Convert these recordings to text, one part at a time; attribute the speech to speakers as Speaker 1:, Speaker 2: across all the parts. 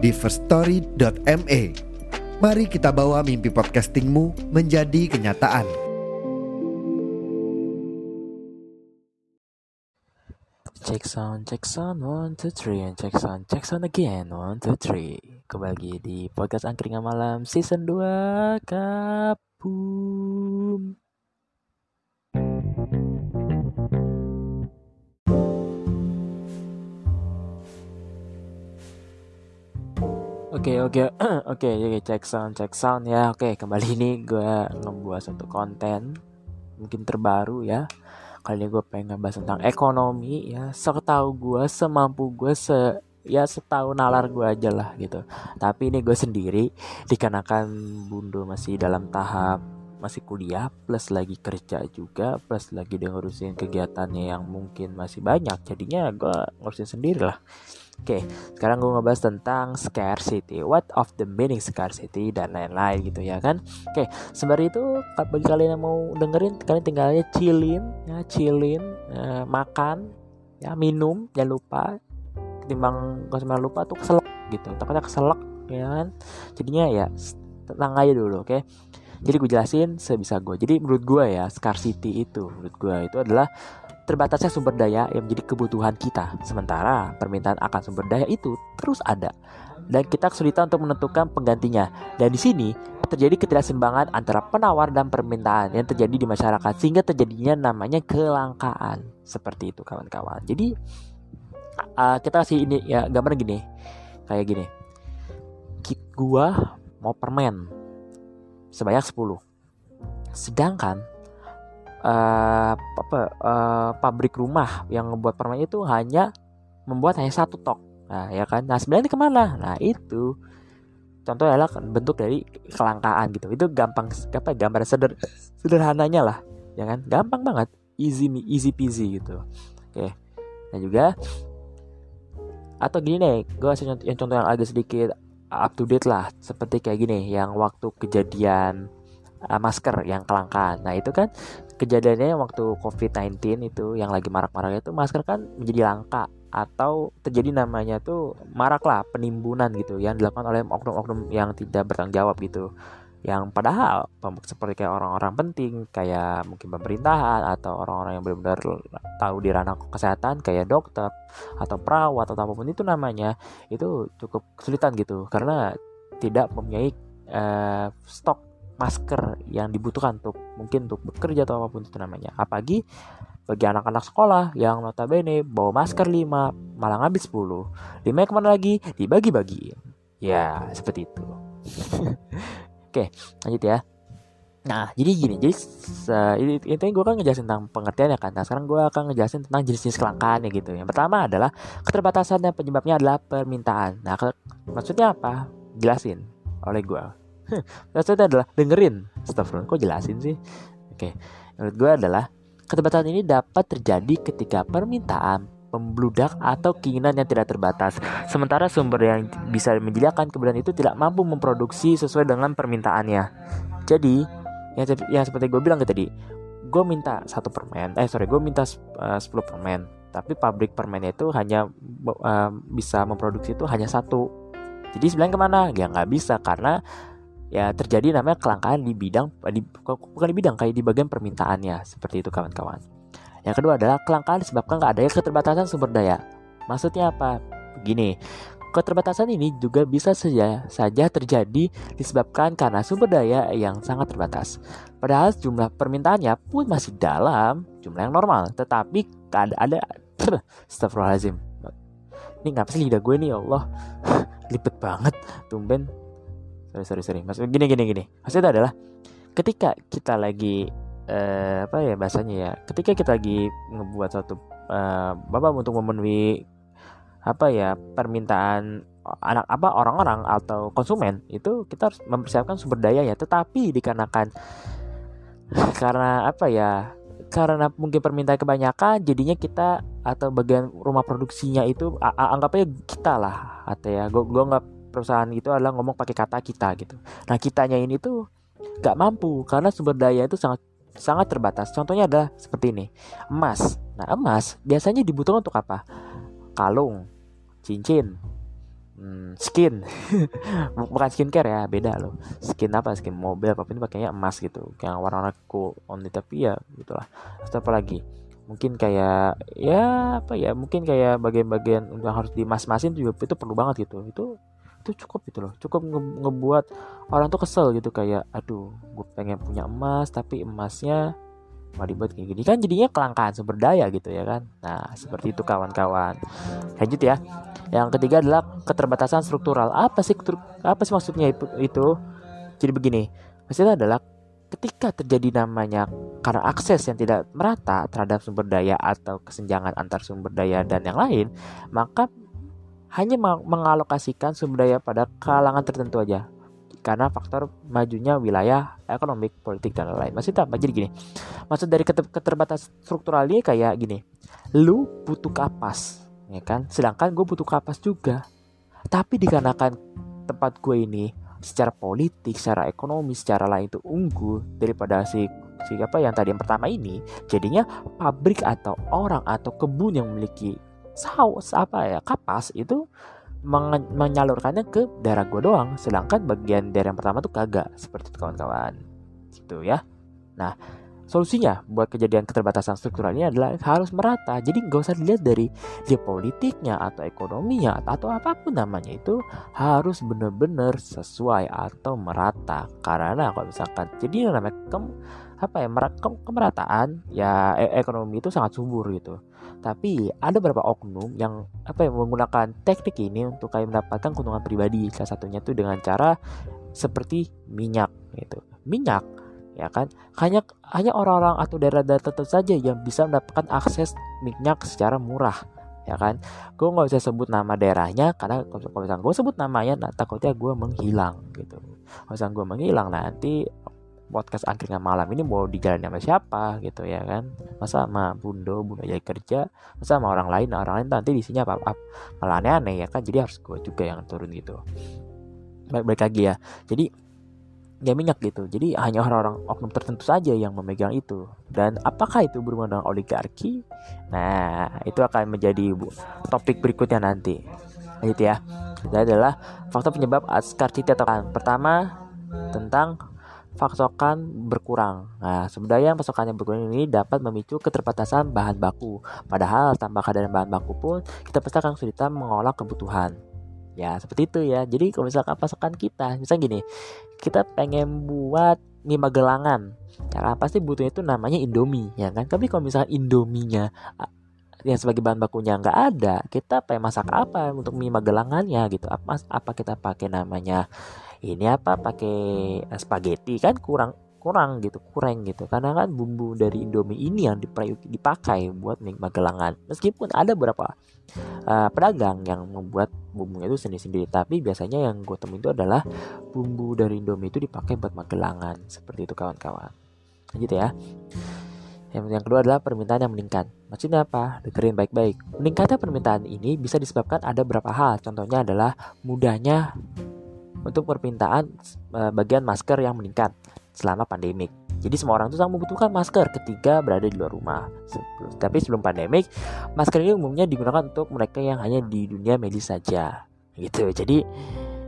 Speaker 1: di firststory.me. Mari kita bawa mimpi podcastingmu menjadi kenyataan.
Speaker 2: Check sound, check sound, one, two, three, and check sound, check sound again, one, two, three. Kembali lagi di podcast Angkringan Malam season 2 Kabum. Oke oke. Oke oke cek sound cek sound ya. Oke kembali ini gue ngebuat satu konten mungkin terbaru ya. Kali ini gue pengen ngebahas tentang ekonomi ya. Setahu gue semampu gue se ya setahu nalar gue aja lah gitu. Tapi ini gue sendiri dikarenakan bundo masih dalam tahap masih kuliah plus lagi kerja juga plus lagi dia ngurusin kegiatannya yang mungkin masih banyak jadinya gue ngurusin sendiri lah Oke, sekarang gue ngebahas tentang scarcity. What of the meaning scarcity dan lain-lain gitu ya kan? Oke, sebenarnya itu bagi kalian yang mau dengerin, kalian tinggal aja chillin, ya chillin, uh, makan, ya minum, jangan lupa. Ketimbang sampai lupa tuh keselak gitu, takutnya keselak ya kan? Jadinya ya tenang aja dulu, oke? Jadi gue jelasin sebisa gue. Jadi menurut gue ya scarcity itu, menurut gue itu adalah terbatasnya sumber daya yang menjadi kebutuhan kita. Sementara permintaan akan sumber daya itu terus ada dan kita kesulitan untuk menentukan penggantinya. Dan di sini terjadi ketidakseimbangan antara penawar dan permintaan yang terjadi di masyarakat sehingga terjadinya namanya kelangkaan. Seperti itu kawan-kawan. Jadi uh, kita kasih ini ya gambar gini. Kayak gini. Gua mau permen sebanyak 10. Sedangkan uh, apa uh, pabrik rumah yang membuat permen itu hanya membuat hanya satu tok. Nah ya kan? Nah sebenarnya ini ke mana? Nah itu contohnya adalah bentuk dari kelangkaan gitu. Itu gampang apa gambar seder, sederhananya lah ya kan? Gampang banget. Easy easy peasy gitu. Oke. Nah juga atau gini nih gue kasih contoh, yang contoh yang agak sedikit up to date lah seperti kayak gini yang waktu kejadian uh, masker yang kelangkaan. Nah itu kan kejadiannya waktu COVID-19 itu yang lagi marak-maraknya itu masker kan menjadi langka atau terjadi namanya tuh marak lah penimbunan gitu yang dilakukan oleh oknum-oknum yang tidak bertanggung jawab gitu yang padahal seperti kayak orang-orang penting kayak mungkin pemerintahan atau orang-orang yang benar-benar tahu di ranah kesehatan kayak dokter atau perawat atau apa pun itu namanya itu cukup kesulitan gitu. Karena tidak mempunyai uh, stok masker yang dibutuhkan untuk mungkin untuk bekerja atau apa pun itu namanya. Apalagi bagi anak-anak sekolah yang notabene bawa masker 5 malah habis 10 5 ke mana lagi? Dibagi-bagi ya seperti itu oke lanjut ya Nah, jadi gini, jadi uh, intinya gue kan ngejelasin tentang pengertian ya kan. Nah, sekarang gue akan ngejelasin tentang jenis-jenis kelangkaan ya gitu. Yang pertama adalah keterbatasan dan penyebabnya adalah permintaan. Nah, ke, maksudnya apa? Jelasin oleh gue. Maksudnya adalah dengerin. Astagfirullah, kok jelasin sih? Oke, menurut gue adalah keterbatasan ini dapat terjadi ketika permintaan membludak atau keinginan yang tidak terbatas. Sementara sumber yang bisa menyediakan kebutuhan itu tidak mampu memproduksi sesuai dengan permintaannya. Jadi, yang, yang seperti gue bilang tadi, gue minta satu permen, eh sorry, gue minta uh, 10 permen, tapi pabrik permennya itu hanya uh, bisa memproduksi itu hanya satu. Jadi sebenarnya ke mana? Ya nggak bisa karena ya terjadi namanya kelangkaan di bidang di, bukan di bidang kayak di bagian permintaannya seperti itu kawan-kawan. Yang kedua adalah kelangkaan disebabkan adanya keterbatasan sumber daya. Maksudnya apa? Begini, keterbatasan ini juga bisa saja saja terjadi disebabkan karena sumber daya yang sangat terbatas. Padahal jumlah permintaannya pun masih dalam jumlah yang normal, tetapi ada ada Astagfirullahaladzim Ini ngapa sih lidah gue nih ya Allah Lipet banget Tumben sorry sorry sorry maksud gini gini gini maksudnya adalah ketika kita lagi uh, apa ya bahasanya ya ketika kita lagi ngebuat satu uh, bapak untuk memenuhi apa ya permintaan anak apa orang-orang atau konsumen itu kita harus mempersiapkan sumber daya ya tetapi dikarenakan karena apa ya karena mungkin permintaan kebanyakan jadinya kita atau bagian rumah produksinya itu anggap aja kita lah atau ya gue gue nggak perusahaan itu adalah ngomong pakai kata kita gitu. Nah kitanya ini tuh nggak mampu karena sumber daya itu sangat sangat terbatas. Contohnya adalah seperti ini. Emas. Nah emas biasanya dibutuhkan untuk apa? Kalung cincin hmm, skin. Bukan skincare ya beda loh. Skin apa? Skin mobil apa ini pakainya emas gitu. Yang warna-warna cool on tapi ya gitulah. Atau apa lagi? Mungkin kayak ya apa ya mungkin kayak bagian-bagian yang harus dimas-masin juga itu perlu banget gitu. Itu itu cukup gitu loh. Cukup nge ngebuat orang tuh kesel gitu kayak aduh gue pengen punya emas tapi emasnya mau dibuat kayak gini. Kan jadinya kelangkaan sumber daya gitu ya kan. Nah seperti itu kawan-kawan. Lanjut ya. Yang ketiga adalah keterbatasan struktural. Apa sih apa sih maksudnya itu, itu? Jadi begini maksudnya adalah ketika terjadi namanya karena akses yang tidak merata terhadap sumber daya atau kesenjangan antar sumber daya dan yang lain maka hanya mengalokasikan sumber daya pada kalangan tertentu aja karena faktor majunya wilayah ekonomi, politik dan lain-lain. Maksudnya apa? Jadi gini, maksud dari keterbatasan struktural ini kayak gini, lu butuh kapas, ya kan? Sedangkan gue butuh kapas juga. Tapi dikarenakan tempat gue ini secara politik, secara ekonomi, secara lain itu unggul daripada si si apa yang tadi yang pertama ini, jadinya pabrik atau orang atau kebun yang memiliki saus apa ya kapas itu menyalurkannya ke daerah gue doang. Sedangkan bagian daerah yang pertama tuh kagak seperti itu kawan-kawan. Gitu ya. Nah solusinya buat kejadian keterbatasan struktural ini adalah harus merata. Jadi nggak usah dilihat dari dia politiknya atau ekonominya atau apa pun namanya itu harus benar-benar sesuai atau merata. Karena kalau misalkan jadi namanya ke, apa ya ke, kemerataan ya e ekonomi itu sangat subur gitu tapi ada beberapa oknum yang apa yang menggunakan teknik ini untuk kayak mendapatkan keuntungan pribadi. Salah satunya tuh dengan cara seperti minyak gitu. Minyak ya kan hanya hanya orang-orang atau daerah-daerah tertentu saja yang bisa mendapatkan akses minyak secara murah ya kan gue nggak bisa sebut nama daerahnya karena kalau misalnya gue sebut namanya nah, takutnya gue menghilang gitu kalau misalnya gue menghilang nanti podcast angkringan malam ini mau dijalani sama siapa gitu ya kan. Masa sama bundo bundo jadi kerja masa sama orang lain orang lain nanti di sini apa, apa? Malah aneh-aneh ya kan jadi harus gue juga yang turun gitu. Baik baik lagi ya. Jadi ya minyak gitu. Jadi hanya orang-orang oknum tertentu saja yang memegang itu. Dan apakah itu berhubungan dengan oligarki? Nah itu akan menjadi topik berikutnya nanti. Gitu ya. Itu adalah faktor penyebab scarcity atau pertama tentang pasokan berkurang. Nah, sebenarnya pasokannya berkurang ini dapat memicu keterbatasan bahan baku. Padahal tanpa kehadiran bahan baku pun kita pasti akan kesulitan mengolah kebutuhan. Ya, seperti itu ya. Jadi kalau misalkan pasokan kita, misalnya gini, kita pengen buat mie magelangan. Kan pasti butuhnya itu namanya Indomie, ya kan? Tapi kalau misalkan Indominya yang sebagai bahan bakunya nggak ada, kita pengen masak apa untuk mie magelangannya gitu? Apa apa kita pakai namanya ini apa pakai spaghetti kan kurang kurang gitu kurang gitu karena kan bumbu dari Indomie ini yang dipakai buat magelangan meskipun ada beberapa uh, pedagang yang membuat bumbunya itu sendiri-sendiri tapi biasanya yang gue temuin itu adalah bumbu dari Indomie itu dipakai buat magelangan seperti itu kawan-kawan gitu ya yang, yang kedua adalah permintaan yang meningkat. Maksudnya apa? Dengerin baik-baik. Meningkatnya permintaan ini bisa disebabkan ada beberapa hal. Contohnya adalah mudahnya untuk permintaan uh, bagian masker yang meningkat selama pandemik. Jadi semua orang itu sangat membutuhkan masker ketika berada di luar rumah. Tapi sebelum pandemik, masker ini umumnya digunakan untuk mereka yang hanya di dunia medis saja. Gitu. Jadi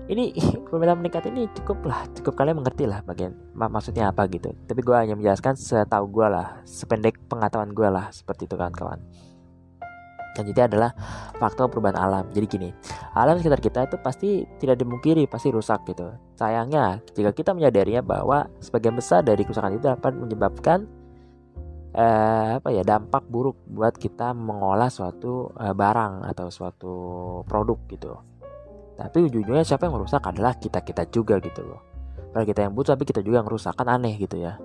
Speaker 2: ini permintaan meningkat ini cukup lah, cukup kalian mengerti lah bagian mak maksudnya apa gitu. Tapi gue hanya menjelaskan setahu gue lah, sependek pengetahuan gue lah seperti itu kawan-kawan jadi adalah faktor perubahan alam. Jadi gini, alam sekitar kita itu pasti tidak dimungkiri, pasti rusak gitu. Sayangnya, jika kita menyadarinya bahwa sebagian besar dari kerusakan itu dapat menyebabkan eh, apa ya dampak buruk buat kita mengolah suatu eh, barang atau suatu produk gitu. Tapi ujung-ujungnya siapa yang merusak adalah kita kita juga gitu loh. Padahal kita yang butuh tapi kita juga yang merusak kan aneh gitu ya.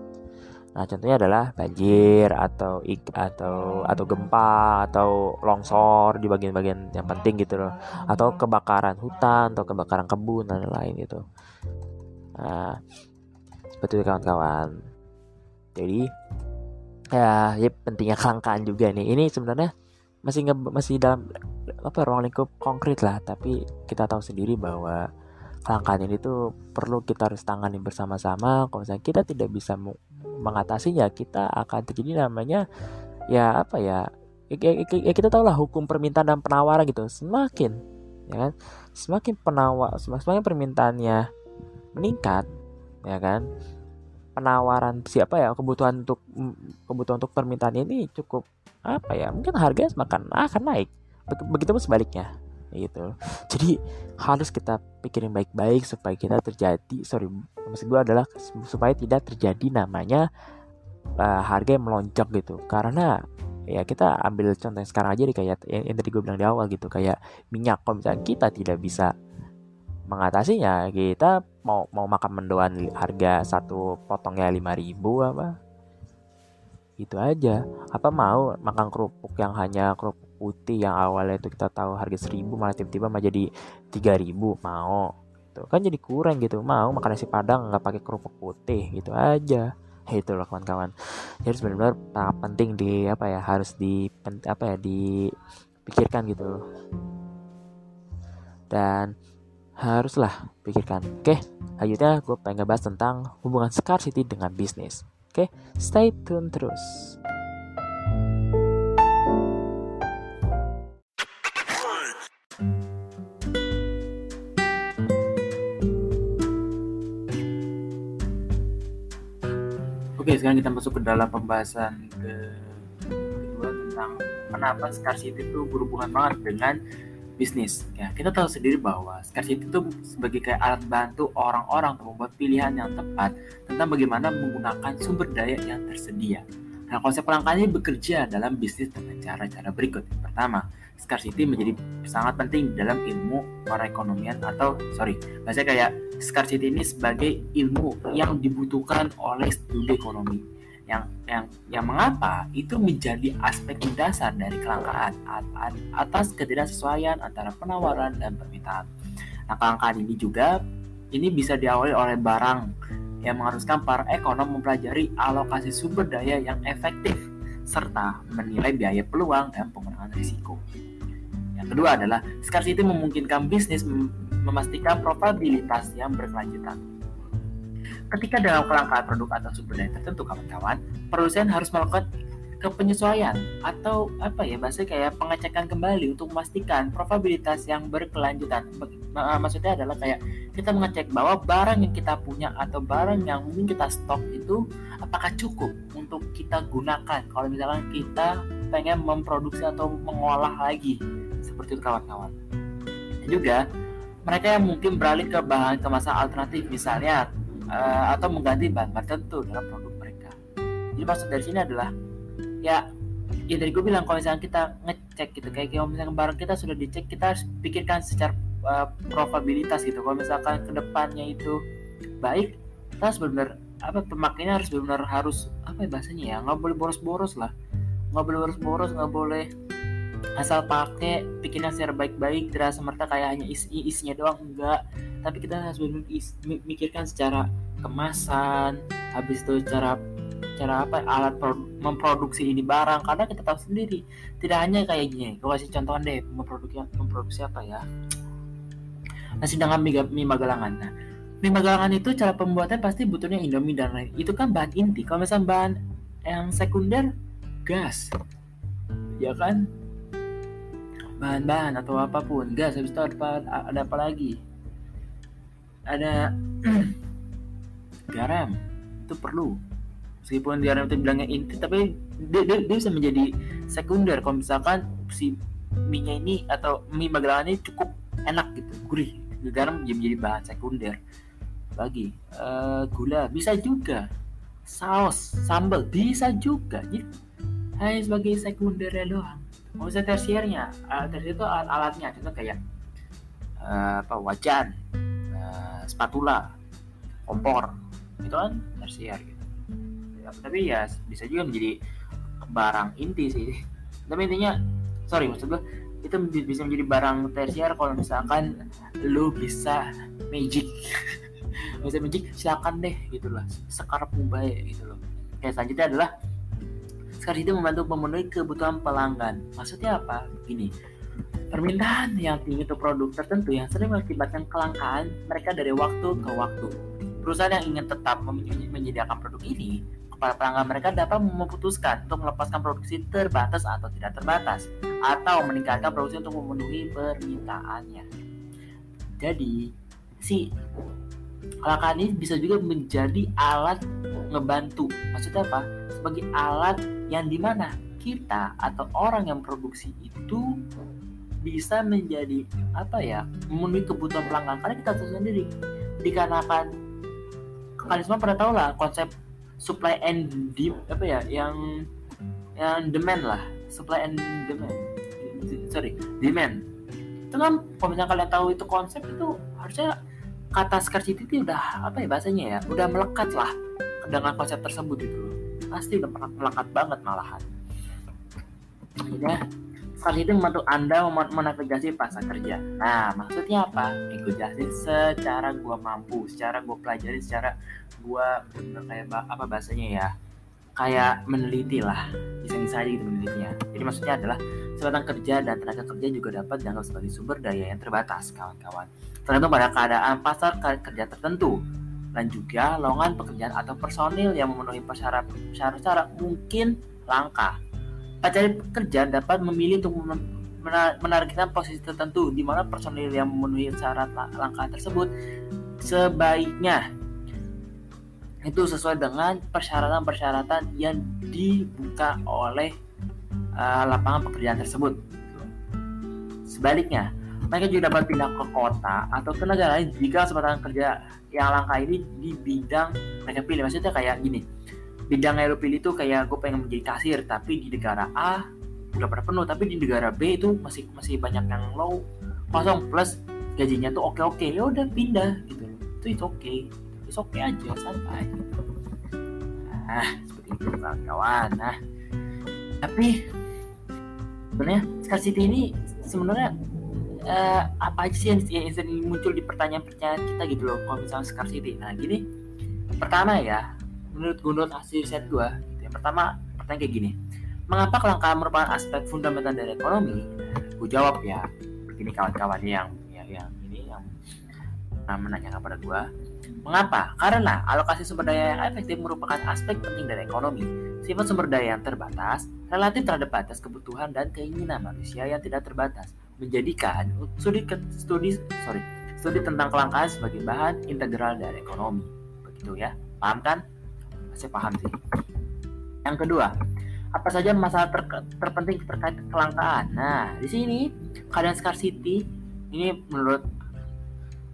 Speaker 2: Nah, contohnya adalah banjir atau ik atau atau gempa atau longsor di bagian-bagian yang penting gitu loh. Atau kebakaran hutan atau kebakaran kebun dan lain-lain gitu. Nah, seperti itu kawan-kawan. Jadi ya, ya pentingnya kelangkaan juga nih. Ini sebenarnya masih nge, masih dalam apa ruang lingkup konkret lah, tapi kita tahu sendiri bahwa kelangkaan ini tuh perlu kita harus tangani bersama-sama. Kalau misalnya kita tidak bisa mengatasinya kita akan terjadi namanya ya apa ya ya, ya, ya, kita tahu lah hukum permintaan dan penawaran gitu. Semakin ya kan semakin penawar semakin permintaannya meningkat ya kan penawaran siapa ya kebutuhan untuk kebutuhan untuk permintaan ini cukup apa ya mungkin harganya semakin akan naik. Begitu pun sebaliknya gitu. Jadi harus kita pikirin baik-baik supaya kita terjadi sorry maksud gue adalah supaya tidak terjadi namanya uh, harga yang melonjak gitu. Karena ya kita ambil contoh yang sekarang aja nih kayak yang, yang tadi gue bilang di awal gitu kayak minyak. Kalau misalnya kita tidak bisa mengatasinya kita mau mau makan mendoan harga satu potongnya lima ribu apa itu aja. Apa mau makan kerupuk yang hanya kerupuk putih yang awalnya itu kita tahu harga seribu malah tiba-tiba malah jadi tiga ribu mau gitu. Kan jadi kurang gitu mau makan nasi padang nggak pakai kerupuk putih gitu aja. Itu loh kawan-kawan. Jadi sebenarnya penting di apa ya harus di apa ya dipikirkan gitu. Dan haruslah pikirkan oke? Lanjutnya gue pengen ngebahas tentang hubungan scarcity dengan bisnis oke? Stay tune terus Oke, sekarang kita masuk ke dalam pembahasan ke kedua tentang kenapa scarcity itu berhubungan banget dengan bisnis. Ya, kita tahu sendiri bahwa scarcity itu sebagai kayak alat bantu orang-orang untuk membuat pilihan yang tepat tentang bagaimana menggunakan sumber daya yang tersedia. Nah, konsep ini bekerja dalam bisnis dengan cara-cara berikut. Pertama, scarcity menjadi sangat penting dalam ilmu perekonomian atau sorry bahasa kayak scarcity ini sebagai ilmu yang dibutuhkan oleh studi ekonomi yang yang yang mengapa itu menjadi aspek mendasar dari kelangkaan atas ketidaksesuaian antara penawaran dan permintaan. Nah, kelangkaan ini juga ini bisa diawali oleh barang yang mengharuskan para ekonom mempelajari alokasi sumber daya yang efektif serta menilai biaya peluang dan pengurangan risiko. Yang kedua adalah scarcity memungkinkan bisnis memastikan probabilitas yang berkelanjutan. Ketika dalam kelangkaan produk atau sumber daya tertentu kawan-kawan, produsen harus melakukan kepenyesuaian atau apa ya bahasa kayak pengecekan kembali untuk memastikan probabilitas yang berkelanjutan. Maksudnya adalah kayak kita mengecek bahwa barang yang kita punya atau barang yang mungkin kita stok itu apakah cukup untuk kita gunakan kalau misalkan kita pengen memproduksi atau mengolah lagi seperti itu kawan-kawan. Dan juga mereka yang mungkin beralih ke bahan kemasan alternatif misalnya uh, atau mengganti bahan tertentu dalam produk mereka. Jadi maksud dari sini adalah ya ya dari gue bilang kalau misalnya kita ngecek gitu kayak kalau misalnya barang kita sudah dicek kita harus pikirkan secara uh, probabilitas gitu. Kalau misalkan ke depannya itu baik kita harus benar apa pemakainya harus benar harus apa ya bahasanya ya nggak boleh boros-boros lah. Nggak boleh boros-boros nggak boleh asal pakai bikinnya secara baik-baik tidak semerta kayak hanya isi isinya doang enggak tapi kita harus benar mikirkan secara kemasan habis itu cara cara apa alat memproduksi ini barang. Karena kita tahu sendiri tidak hanya kayak gini. Gue kasih contoh deh memproduksi memproduksi apa ya? Nasi dengan mie, mie magelangan nah mie magelangan itu cara pembuatannya pasti butuhnya indomie dan lain itu kan bahan inti. Kalau misalnya bahan yang sekunder gas. Ya kan? Bahan-bahan atau apa pun gas. Habis itu ada, ada apa lagi? Ada garam itu perlu. Meskipun garam itu bilangnya inti tapi dia, dia, dia bisa menjadi sekunder. Kalau misalkan si mie ini atau mie magelangan ini cukup enak gitu gurih garam jadi menjadi bahan sekunder. Lagi uh, gula bisa juga. Saus sambal bisa juga jadi hanya sebagai sekunder doang. Mau usah tersiernya uh, tersier itu alat alatnya. Contoh kayak uh, apa wajan uh, spatula kompor itu kan tersier gitu. Tapi ya bisa juga menjadi barang inti sih. Tapi intinya sorry maksud gue itu bisa menjadi barang tersier kalau misalkan lu bisa magic. Bisa magic silakan deh gitu loh. Sekarang baik gitu loh. Kayak selanjutnya adalah sekarang itu membantu memenuhi kebutuhan pelanggan. Maksudnya apa? Gini permintaan yang tinggi untuk produk tertentu yang sering mengakibatkan kelangkaan mereka dari waktu ke waktu perusahaan yang ingin tetap menyediakan produk ini para pelanggan mereka dapat memutuskan untuk melepaskan produksi terbatas atau tidak terbatas atau meningkatkan produksi untuk memenuhi permintaannya. Jadi, si kelangkaan ini bisa juga menjadi alat ngebantu. Maksudnya apa? Sebagai alat yang di mana kita atau orang yang produksi itu bisa menjadi apa ya memenuhi kebutuhan pelanggan karena kita sendiri dikarenakan kalian semua pernah tahu lah konsep supply and di apa ya yang yang demand lah. Supply and demand. Sorry demand. Itu kan kalau misalnya kalian tahu itu konsep itu harusnya kata scarcity itu udah apa ya bahasanya ya udah melekat lah dengan konsep tersebut itu. Pasti udah melekat banget malahan. Ya Scarcity membantu Anda menavigasi pasar kerja. Nah, maksudnya apa? Gue jelasin secara gua mampu, secara gua pelajari, secara gua bener kayak apa bahasanya ya? Kayak meneliti lah, bisa-bisa aja gitu menelitinya. Jadi maksudnya adalah sebatang kerja dan tenaga kerja juga dapat dianggap sebagai sumber daya yang terbatas, kawan-kawan. Tergantung pada keadaan pasar kerja tertentu dan juga lowongan pekerjaan atau personil yang memenuhi syarat-syarat mungkin langka Pencari pekerja dapat memilih untuk menargetkan posisi tertentu di mana personil yang memenuhi syarat langkah tersebut sebaiknya itu sesuai dengan persyaratan-persyaratan yang dibuka oleh uh, lapangan pekerjaan tersebut. Sebaliknya, mereka juga dapat pindah ke kota atau ke negara lain jika kesempatan kerja yang langka ini di bidang mereka pilih. Maksudnya kayak gini, bidang yang lo pilih tuh kayak gue pengen menjadi kasir tapi di negara A udah pada penuh tapi di negara B itu masih masih banyak yang low kosong plus gajinya tuh oke oke ya udah pindah gitu. Itu itu oke okay. itu oke okay aja santai. Nah seperti itu kawan-kawan. Nah tapi sebenarnya scarcity ini sebenarnya uh, apa aja sih yang, yang muncul di pertanyaan-pertanyaan kita gitu loh kalau misalnya scarcity nah gini pertama ya menurut gue menurut hasil riset gue gitu. yang pertama pertanyaan kayak gini. Mengapa kelangkaan merupakan aspek fundamental dari ekonomi? Gue jawab ya. Begini kawan-kawan yang ya, yang ini yang menanyakan kepada gue mengapa? Karena alokasi sumber daya yang efektif merupakan aspek penting dari ekonomi. Sifat sumber daya yang terbatas relatif terhadap batas kebutuhan dan keinginan manusia yang tidak terbatas menjadikan studi studi sorry studi tentang kelangkaan sebagai bahan integral dari ekonomi. Begitu ya. Paham kan saya paham sih. Yang kedua apa saja masalah ter terpenting terkait kelangkaan? Nah di sini keadaan scarcity ini menurut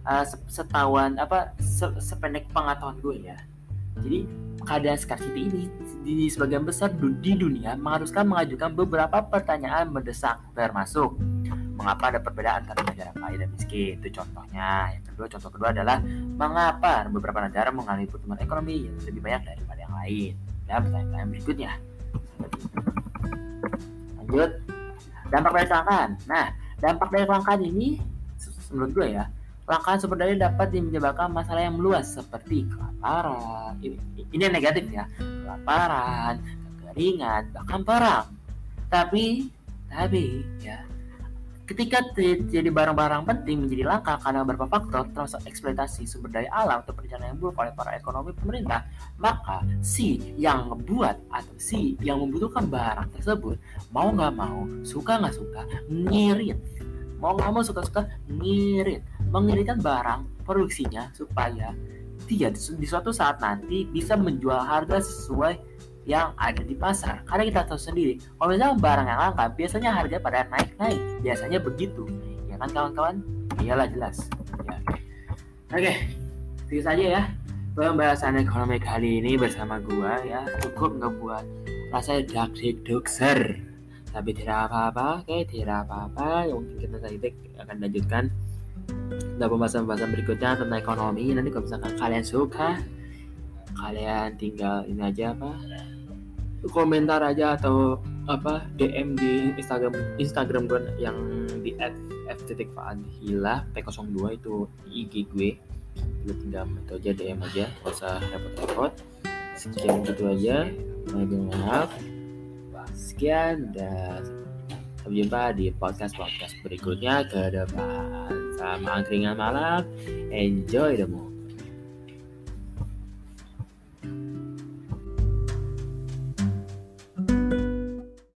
Speaker 2: uh, setahuan apa se sependek pengetahuan gue ya. Jadi keadaan scarcity ini di sebagian besar di dunia mengharuskan mengajukan beberapa pertanyaan mendesak termasuk mengapa ada perbedaan antara negara kaya dan miskin? Itu contohnya. Yang kedua contoh kedua adalah mengapa beberapa negara mengalami pertumbuhan ekonomi yang lebih banyak daripada yang lain. Dan pertanyaan berikutnya. Lanjut. Dampak dari kelangkaan. Nah dampak dari kelangkaan ini menurut gue ya kelangkaan sumber daya dapat menyebabkan masalah yang meluas seperti kelaparan. Ini, ini yang negatif ya. Kelaparan kekeringan bahkan perang tapi tapi ya Ketika jadi barang-barang penting menjadi langka karena beberapa faktor termasuk eksploitasi sumber daya alam atau perencanaan yang buruk oleh para ekonomi pemerintah, maka si yang ngebuat atau si yang membutuhkan barang tersebut mau nggak mau, suka nggak suka, ngirit. Mau nggak mau suka-suka ngirit, mengiritkan barang produksinya supaya dia di suatu saat nanti bisa menjual harga sesuai yang ada di pasar. Karena kita tahu sendiri, kalau misalnya barang yang langka, biasanya harga pada naik-naik. Biasanya begitu. Ya kan kawan-kawan? Iyalah jelas. Ya. Oke, itu saja ya pembahasan ekonomi kali ini bersama gua ya. Cukup ngebuat rasa dak dokser. Tapi tidak apa-apa, oke, tidak apa-apa. Yang mungkin kita tadi akan lanjutkan dalam pembahasan-pembahasan berikutnya tentang ekonomi. Nanti kalau misalkan kalian suka kalian tinggal ini aja apa komentar aja atau apa DM di Instagram Instagram gue yang di f.fadhila p02 itu IG gue. Lu tinggal itu aja DM aja gak usah repot-repot. Sekian gitu aja. Mohon maaf. Sekian dan sampai jumpa di podcast podcast berikutnya. Ke depan sama angkringan malam. Enjoy the moment